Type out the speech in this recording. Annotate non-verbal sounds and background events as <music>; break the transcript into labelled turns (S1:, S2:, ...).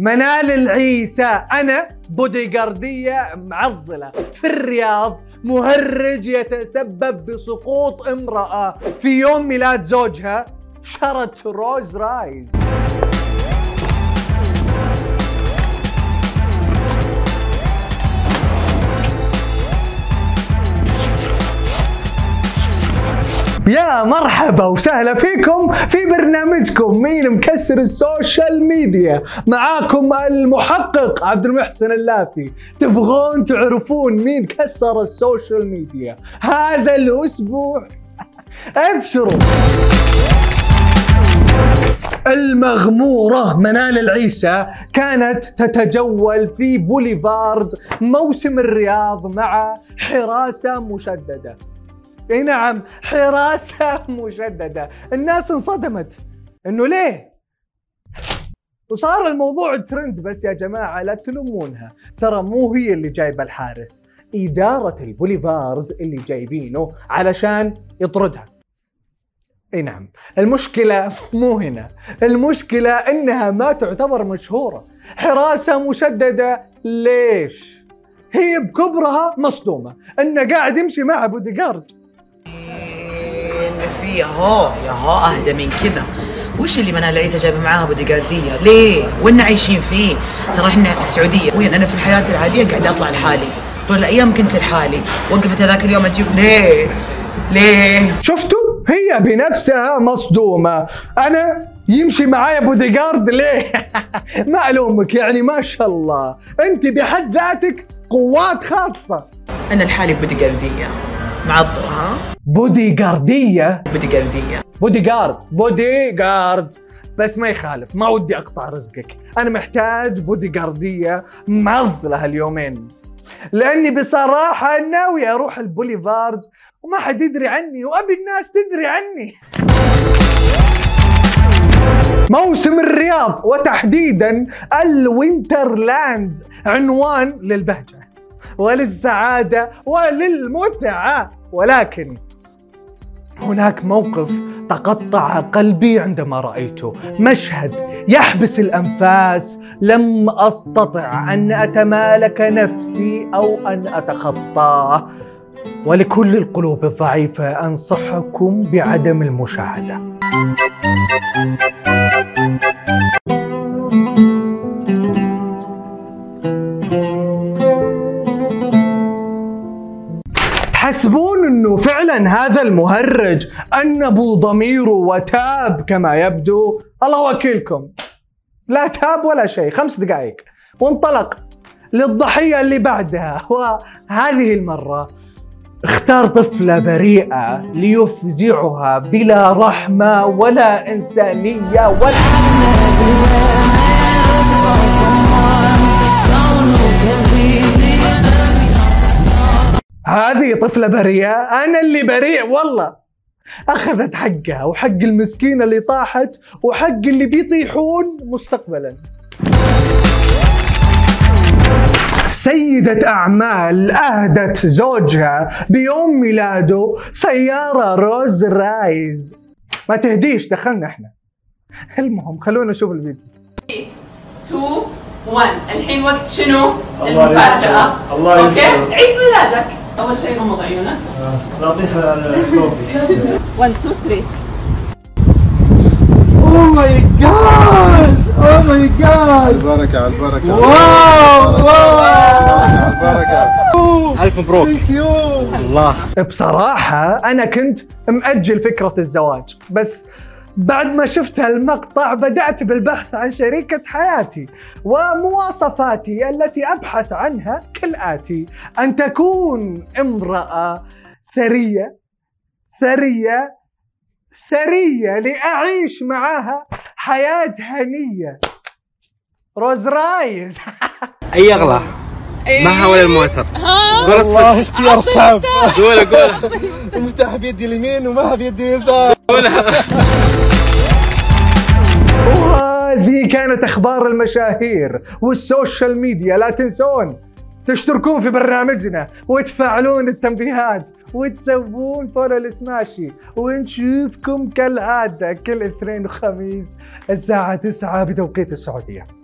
S1: منال العيسى أنا بوديغاردية معضلة. في الرياض مهرج يتسبب بسقوط امرأة. في يوم ميلاد زوجها شرت رولز رويس. يا مرحبا وسهلا فيكم في برنامجكم مين مكسر ال social media. معاكم المحقق عبد المحسن اللافي. تبغون تعرفون مين كسر ال social media هذا الأسبوع؟ <laughs> أبشروا. المغمورة منال العيسى كانت تتجول في بوليفارد موسم الرياض مع حراسة مشددة. إي نعم حراسة مشددة الناس انصدمت. إنه ليه؟ وصار الموضوع ترند بس يا جماعة لا تلومونها. ترى مو هي اللي جايبة الحارس إدارة البوليفارد اللي جايبينه علشان يطردها. إي نعم. المشكلة <laughs> مو هنا. المشكلة إنها ما تعتبر مشهورة. حراسة مشددة. ليش؟ هي بكبرها مصدومة. إنه قاعد يمشي معها بوديجارد.
S2: ان في ياهو ياهو اهدى من كذا وش اللي منال العيسى جايبه معاها بوديجارديه؟ ليه؟ وين عايشين فيه؟ ترى إحنا في السعودية وين أنا في الحياة العادية قاعد أطلع لحالي طول الأيام كنت لحالي وقفت هذاك اليوم أجيب ليه؟ ليه؟
S1: شفتوا هي بنفسها مصدومة أنا يمشي معايا بوديجارد ليه؟ <laughs> ما ألومك يعني ما شاء الله أنت بحد ذاتك قوات خاصة
S2: أنا لحالي بوديجارديه معضله ها؟
S1: بوديجاردية
S2: بوديجارديه
S1: bodyguard bodyguard بس ما يخالف ما ودي أقطع رزقك. أنا محتاج بوديجاردية معضلة هاليومين لأني بصراحة ناوي أروح البوليفارد وما حد يدري عني وأبي الناس تدري عني. موسم الرياض وتحديدا الوينترلاند عنوان للبهجة وللسعادة وللمتعة. ولكن هناك موقف تقطع قلبي عندما رأيته. مشهد يحبس الأنفاس لم أستطع أن أتمالك نفسي أو أن أتخطاه. ولكل القلوب الضعيفة أنصحكم بعدم المشاهدة. تحسبون إنه فعلا هذا المهرج انبوا ضميره وتاب كما يبدو. الله وكيلكم. لا تاب ولا شيء. خمس دقائق. وانطلق للضحية اللي بعدها. وهذه المرة اختار طفلة بريئة ليفزعها بلا رحمة ولا إنسانية ولا هذه طفلة بريئة أنا اللي بريء والله. أخذت حقها وحق المسكينة اللي طاحت وحق اللي بيطيحون مستقبلا. سيدة أعمال أهدت زوجها بيوم ميلاده سيارة روز رايز. ما تهديش دخلنا إحنا. المهم خلونا نشوف الفيديو.
S3: 2 1 الحين وقت شنو؟
S4: الله
S3: المفاجأة.
S4: الله
S3: okay?
S4: يستر.
S3: عيد ميلادك. أول شيء غمض عيونك
S4: نعطيها coffee
S3: 1 2 3
S4: oh my God oh my God
S5: البركة على البركة.
S4: wow wow
S5: على البركة.
S4: ألف مبروك. thank you الله.
S1: بصراحة أنا كنت مأجل فكرة الزواج بس بعد ما شفت هالمقطع بدأت بالبحث عن شريكة حياتي ومواصفاتي التي أبحث عنها كالآتي. أن تكون امرأة ثرية ثرية ثرية لأعيش معها حياة هنية. روز رايز <laughs>
S6: أي اغلى معها ولا المؤثر قول
S4: والله إختيار صعب.
S6: قول قول. <laughs>
S4: المفتاح بيدي اليمين وما بيدي اليسار
S1: وهذه كانت أخبار المشاهير والسوشيال ميديا لا تنسون تشتركون في برنامجنا وتفعلون التنبيهات وتسوون follow لسماشي ونشوفكم كالعادة كل اثنين وخميس الساعة 9 بتوقيت السعودية.